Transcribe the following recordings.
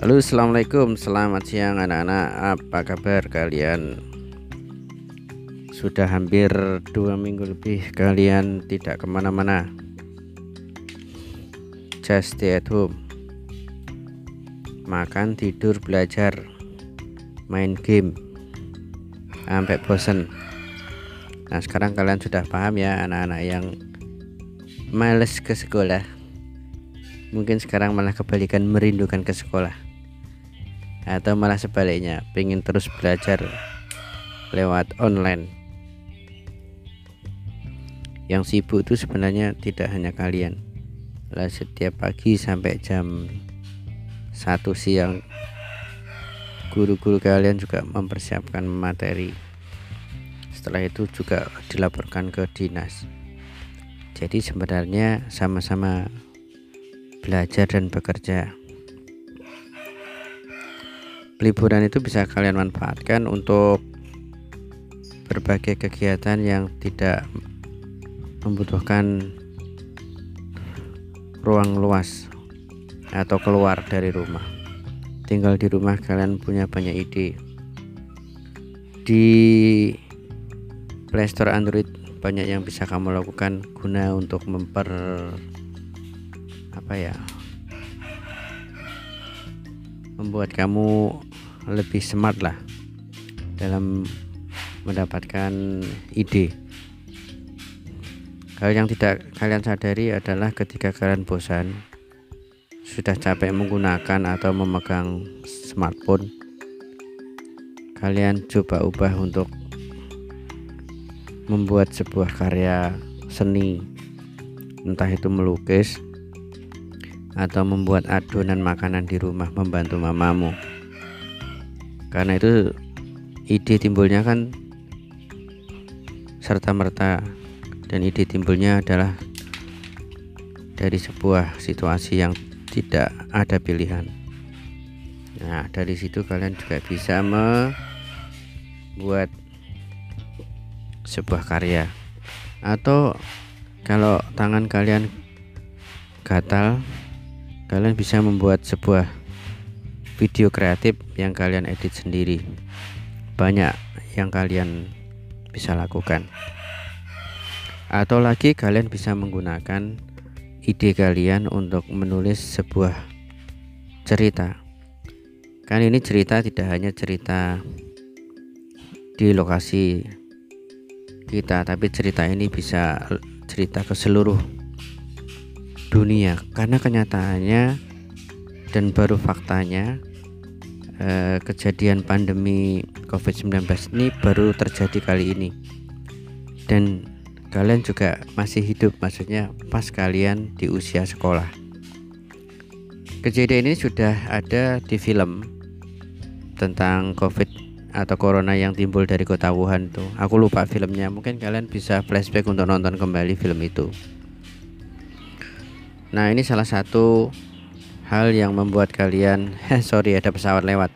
Halo assalamualaikum. Selamat siang anak-anak. Apa kabar kalian? Sudah hampir dua minggu lebih kalian tidak ke mana-mana. Just stay at home. Makan tidur belajar main game. Sampai bosen. Nah sekarang kalian sudah paham ya anak-anak yang males ke sekolah. Mungkin sekarang malah kebalikan merindukan ke sekolah atau malah sebaliknya pengen terus belajar lewat online. Yang sibuk itu sebenarnya tidak hanya kalian. Lah setiap pagi sampai jam satu siang guru-guru kalian juga mempersiapkan materi. Setelah itu juga dilaporkan ke dinas. Jadi sebenarnya sama-sama belajar dan bekerja liburan itu bisa kalian manfaatkan untuk berbagai kegiatan yang tidak membutuhkan ruang luas atau keluar dari rumah. Tinggal di rumah kalian punya banyak ide. Di Playstore Android banyak yang bisa kamu lakukan guna untuk memper apa ya membuat kamu lebih smart lah dalam mendapatkan ide. Hal yang tidak kalian sadari adalah ketika kalian bosan sudah capek menggunakan atau memegang smartphone kalian coba ubah untuk membuat sebuah karya seni entah itu melukis atau membuat adonan makanan di rumah membantu mamamu karena itu ide timbulnya kan serta merta dan ide timbulnya adalah dari sebuah situasi yang tidak ada pilihan. Nah dari situ kalian juga bisa membuat sebuah karya. Atau kalau tangan kalian gatal kalian bisa membuat sebuah video kreatif yang kalian edit sendiri. Banyak yang kalian bisa lakukan. Atau lagi kalian bisa menggunakan ide kalian untuk menulis sebuah cerita. Kan ini cerita tidak hanya cerita di lokasi kita tapi cerita ini bisa cerita ke seluruh dunia. Karena kenyataannya dan baru faktanya eh, kejadian pandemi COVID-19 ini baru terjadi kali ini. Dan kalian juga masih hidup maksudnya pas kalian di usia sekolah. Kejadian ini sudah ada di film tentang COVID atau corona yang timbul dari kota Wuhan tuh. Aku lupa filmnya mungkin kalian bisa flashback untuk nonton kembali film itu. Nah ini salah satu hal yang membuat kalian sorry ada pesawat lewat.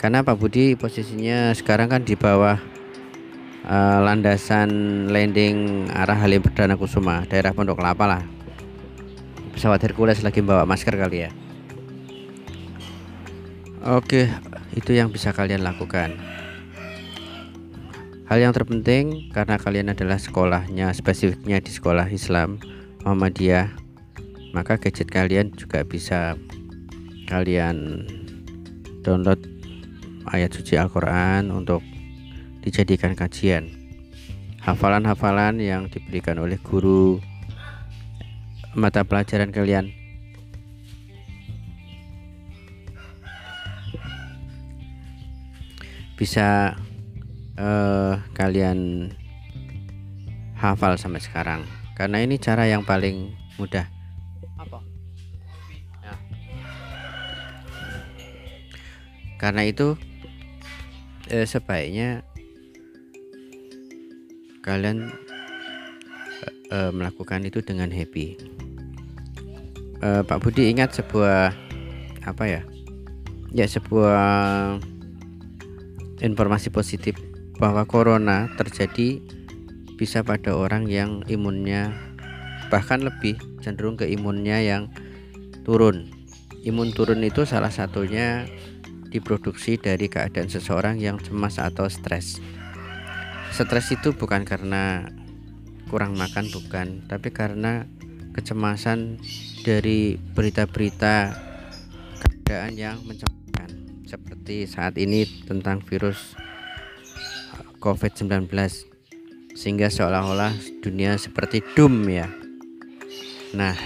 Karena Pak Budi posisinya sekarang kan di bawah uh, landasan landing arah Halim Perdana Kusuma daerah Pondok Kelapa lah. Pesawat Hercules lagi bawa masker kali ya. Oke itu yang bisa kalian lakukan. Hal yang terpenting karena kalian adalah sekolahnya spesifiknya di sekolah Islam Muhammadiyah maka gadget kalian juga bisa kalian download ayat suci Al-Quran untuk dijadikan kajian. Hafalan-hafalan yang diberikan oleh guru mata pelajaran kalian. Bisa uh, kalian hafal sampai sekarang. Karena ini cara yang paling mudah karena itu eh, sebaiknya kalian eh, melakukan itu dengan happy. Eh, Pak Budi ingat sebuah apa ya? Ya sebuah informasi positif bahwa corona terjadi bisa pada orang yang imunnya bahkan lebih cenderung ke imunnya yang turun. Imun turun itu salah satunya diproduksi dari keadaan seseorang yang cemas atau stres. Stres itu bukan karena kurang makan bukan, tapi karena kecemasan dari berita-berita keadaan yang mencemaskan seperti saat ini tentang virus COVID-19 sehingga seolah-olah dunia seperti doom ya. Nah,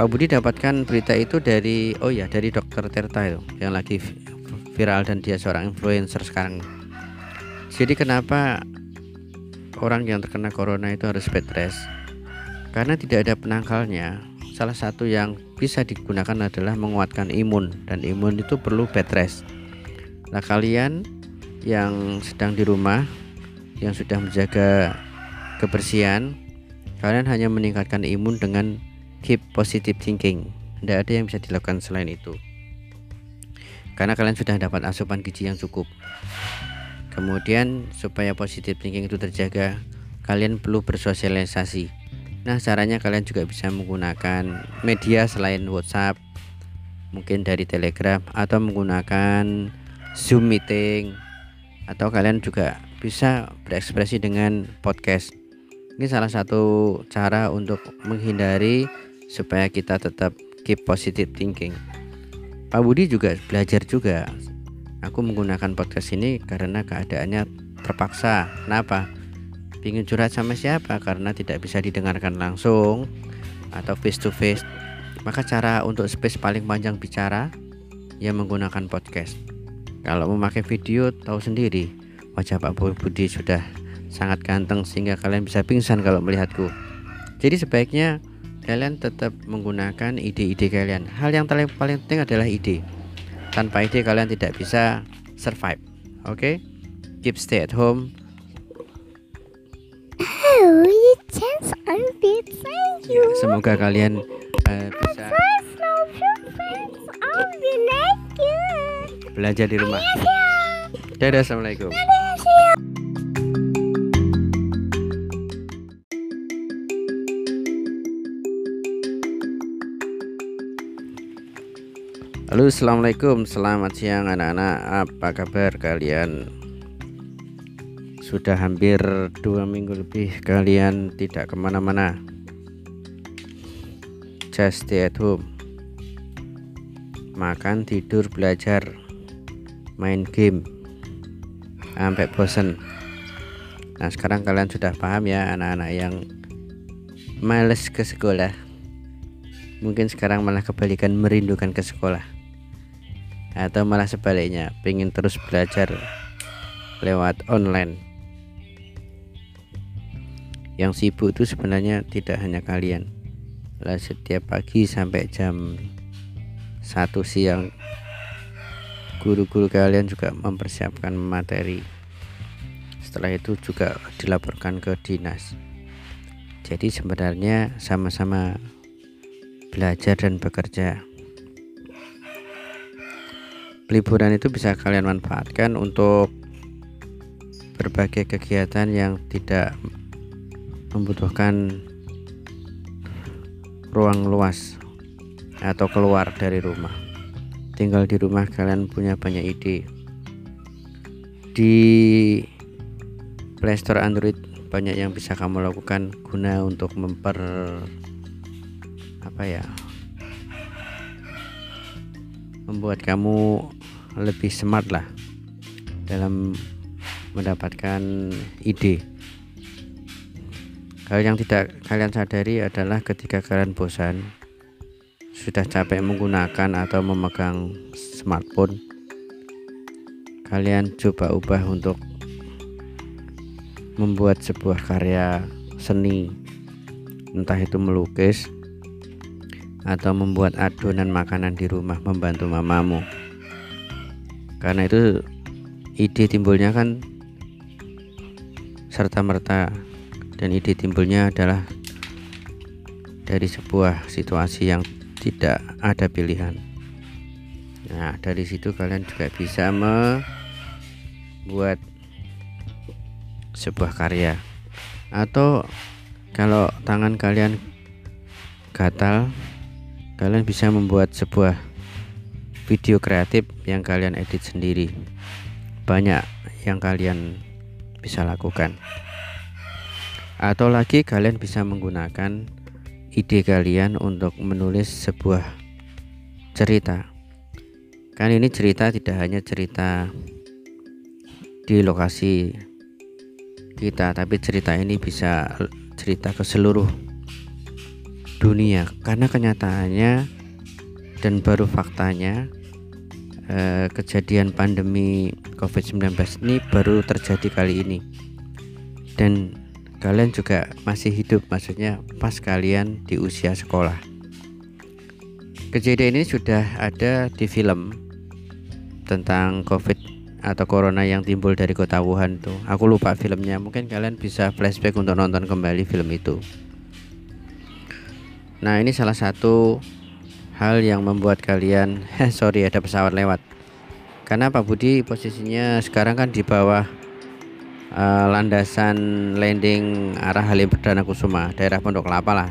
Pak Budi dapatkan berita itu dari oh ya dari dokter Tirta itu yang lagi viral dan dia seorang influencer sekarang. Jadi kenapa orang yang terkena corona itu harus bed rest? Karena tidak ada penangkalnya. Salah satu yang bisa digunakan adalah menguatkan imun dan imun itu perlu bed rest. Nah kalian yang sedang di rumah yang sudah menjaga kebersihan kalian hanya meningkatkan imun dengan keep positive thinking tidak ada yang bisa dilakukan selain itu karena kalian sudah dapat asupan gizi yang cukup Kemudian supaya positive thinking itu terjaga, kalian perlu bersosialisasi. Nah, caranya kalian juga bisa menggunakan media selain WhatsApp, mungkin dari Telegram atau menggunakan Zoom meeting atau kalian juga bisa berekspresi dengan podcast. Ini salah satu cara untuk menghindari supaya kita tetap keep positive thinking. Pak Budi juga belajar juga Aku menggunakan podcast ini karena keadaannya terpaksa. Kenapa? Ingin curhat sama siapa? Karena tidak bisa didengarkan langsung atau face to face. Maka cara untuk space paling panjang bicara ya menggunakan podcast. Kalau memakai video tahu sendiri wajah Pak Budi sudah sangat ganteng sehingga kalian bisa pingsan kalau melihatku. Jadi sebaiknya kalian tetap menggunakan ide-ide kalian. Hal yang paling penting adalah ide tanpa ide kalian tidak bisa survive oke okay? keep stay at home Oh, you chance on it. Thank you. Ya, semoga kalian uh, bisa belajar di rumah dadah assalamualaikum Annyeonghaseyo. Halo assalamualaikum. Selamat siang anak-anak. Apa kabar kalian? Sudah hampir dua minggu lebih kalian tidak ke mana-mana. Just stay at home. Makan tidur belajar main game. Sampai bosen. Nah sekarang kalian sudah paham ya anak-anak yang males ke sekolah. Mungkin sekarang malah kebalikan merindukan ke sekolah atau malah sebaliknya pengen terus belajar lewat online. Yang sibuk itu sebenarnya tidak hanya kalian. Lah setiap pagi sampai jam satu siang guru-guru kalian juga mempersiapkan materi. Setelah itu juga dilaporkan ke dinas. Jadi sebenarnya sama-sama belajar dan bekerja liburan itu bisa kalian manfaatkan untuk berbagai kegiatan yang tidak membutuhkan ruang luas atau keluar dari rumah. Tinggal di rumah kalian punya banyak ide. Di Playstore Android banyak yang bisa kamu lakukan guna untuk memper apa ya membuat kamu lebih smart lah dalam mendapatkan ide. Hal yang tidak kalian sadari adalah ketika kalian bosan sudah capek menggunakan atau memegang smartphone kalian coba ubah untuk membuat sebuah karya seni. Entah itu melukis atau membuat adonan makanan di rumah membantu mamamu karena itu ide timbulnya kan serta merta dan ide timbulnya adalah dari sebuah situasi yang tidak ada pilihan. Nah dari situ kalian juga bisa membuat sebuah karya. Atau kalau tangan kalian gatal kalian bisa membuat sebuah video kreatif yang kalian edit sendiri. Banyak yang kalian bisa lakukan. Atau lagi kalian bisa menggunakan ide kalian untuk menulis sebuah cerita. Kan ini cerita tidak hanya cerita di lokasi kita tapi cerita ini bisa cerita ke seluruh dunia. Karena kenyataannya dan baru faktanya eh, kejadian pandemi COVID-19 ini baru terjadi kali ini. Dan kalian juga masih hidup maksudnya pas kalian di usia sekolah. Kejadian ini sudah ada di film tentang COVID atau corona yang timbul dari kota Wuhan tuh. Aku lupa filmnya mungkin kalian bisa flashback untuk nonton kembali film itu. Nah ini salah satu hal yang membuat kalian sorry ada pesawat lewat. Karena Pak Budi posisinya sekarang kan di bawah uh, landasan landing arah Halim Perdana Kusuma daerah Pondok Kelapa lah.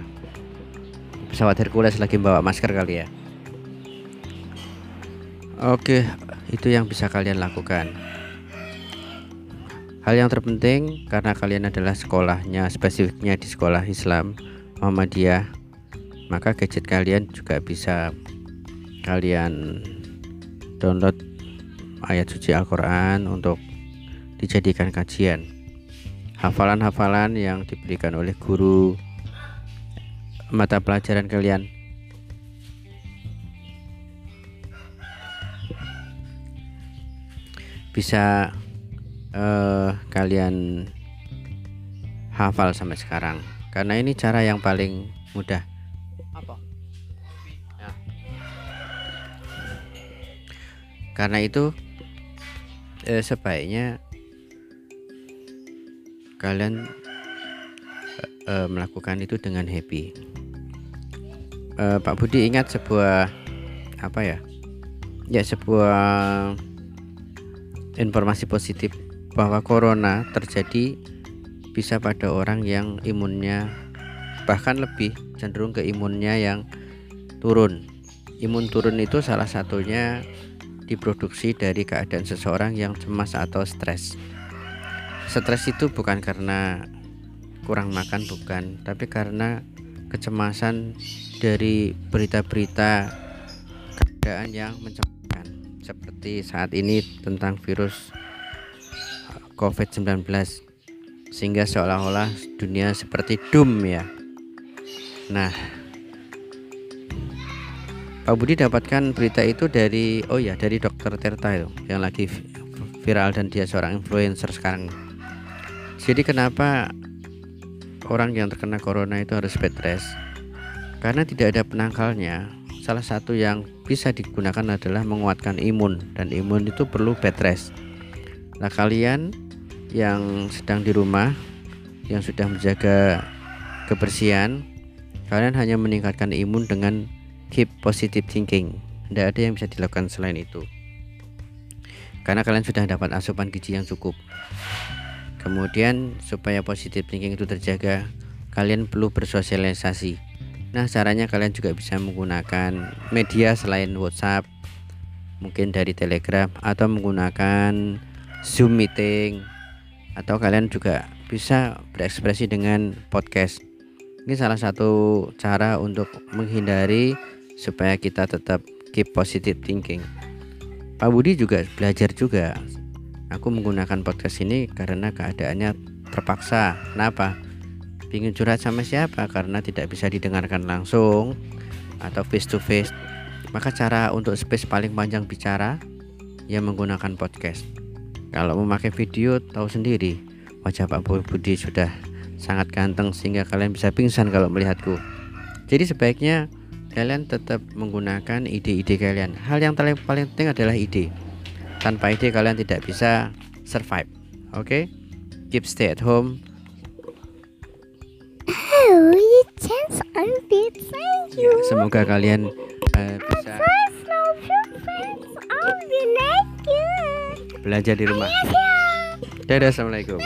Pesawat Hercules lagi bawa masker kali ya. Oke itu yang bisa kalian lakukan. Hal yang terpenting karena kalian adalah sekolahnya spesifiknya di sekolah Islam Muhammadiyah maka gadget kalian juga bisa kalian download ayat suci Al-Quran untuk dijadikan kajian. Hafalan-hafalan yang diberikan oleh guru mata pelajaran kalian. Bisa uh, kalian hafal sampai sekarang. Karena ini cara yang paling mudah karena itu eh, sebaiknya kalian eh, melakukan itu dengan happy eh, Pak Budi ingat sebuah apa ya ya sebuah informasi positif bahwa corona terjadi bisa pada orang yang imunnya bahkan lebih cenderung ke imunnya yang turun. Imun turun itu salah satunya diproduksi dari keadaan seseorang yang cemas atau stres. Stres itu bukan karena kurang makan bukan, tapi karena kecemasan dari berita-berita keadaan yang mencemaskan seperti saat ini tentang virus COVID-19 sehingga seolah-olah dunia seperti doom ya. Nah, Pak Budi dapatkan berita itu dari oh ya dari dokter Terta itu yang lagi viral dan dia seorang influencer sekarang. Jadi kenapa orang yang terkena corona itu harus bed rest? Karena tidak ada penangkalnya salah satu yang bisa digunakan adalah menguatkan imun dan imun itu perlu bed rest. Nah, kalian yang sedang di rumah yang sudah menjaga kebersihan, kalian hanya meningkatkan imun dengan keep positive thinking. Tidak ada yang bisa dilakukan selain itu. Karena kalian sudah dapat asupan gizi yang cukup. Kemudian supaya positive thinking itu terjaga, kalian perlu bersosialisasi Nah, caranya kalian juga bisa menggunakan media selain WhatsApp, mungkin dari Telegram atau menggunakan Zoom meeting atau kalian juga bisa berekspresi dengan podcast. Ini salah satu cara untuk menghindari supaya kita tetap keep positive thinking. Pak Budi juga belajar juga. Aku menggunakan podcast ini karena keadaannya terpaksa. Kenapa? Ingin curhat sama siapa karena tidak bisa didengarkan langsung atau face to face maka cara untuk space paling panjang bicara ya menggunakan podcast kalau memakai video tahu sendiri wajah Pak Budi sudah sangat ganteng sehingga kalian bisa pingsan kalau melihatku jadi sebaiknya kalian tetap menggunakan ide-ide kalian. Hal yang paling penting adalah ide. Tanpa ide kalian tidak bisa survive. Oke? Okay? keep stay at home. Ya, semoga kalian uh, bisa belajar di rumah. Dadah, assalamualaikum.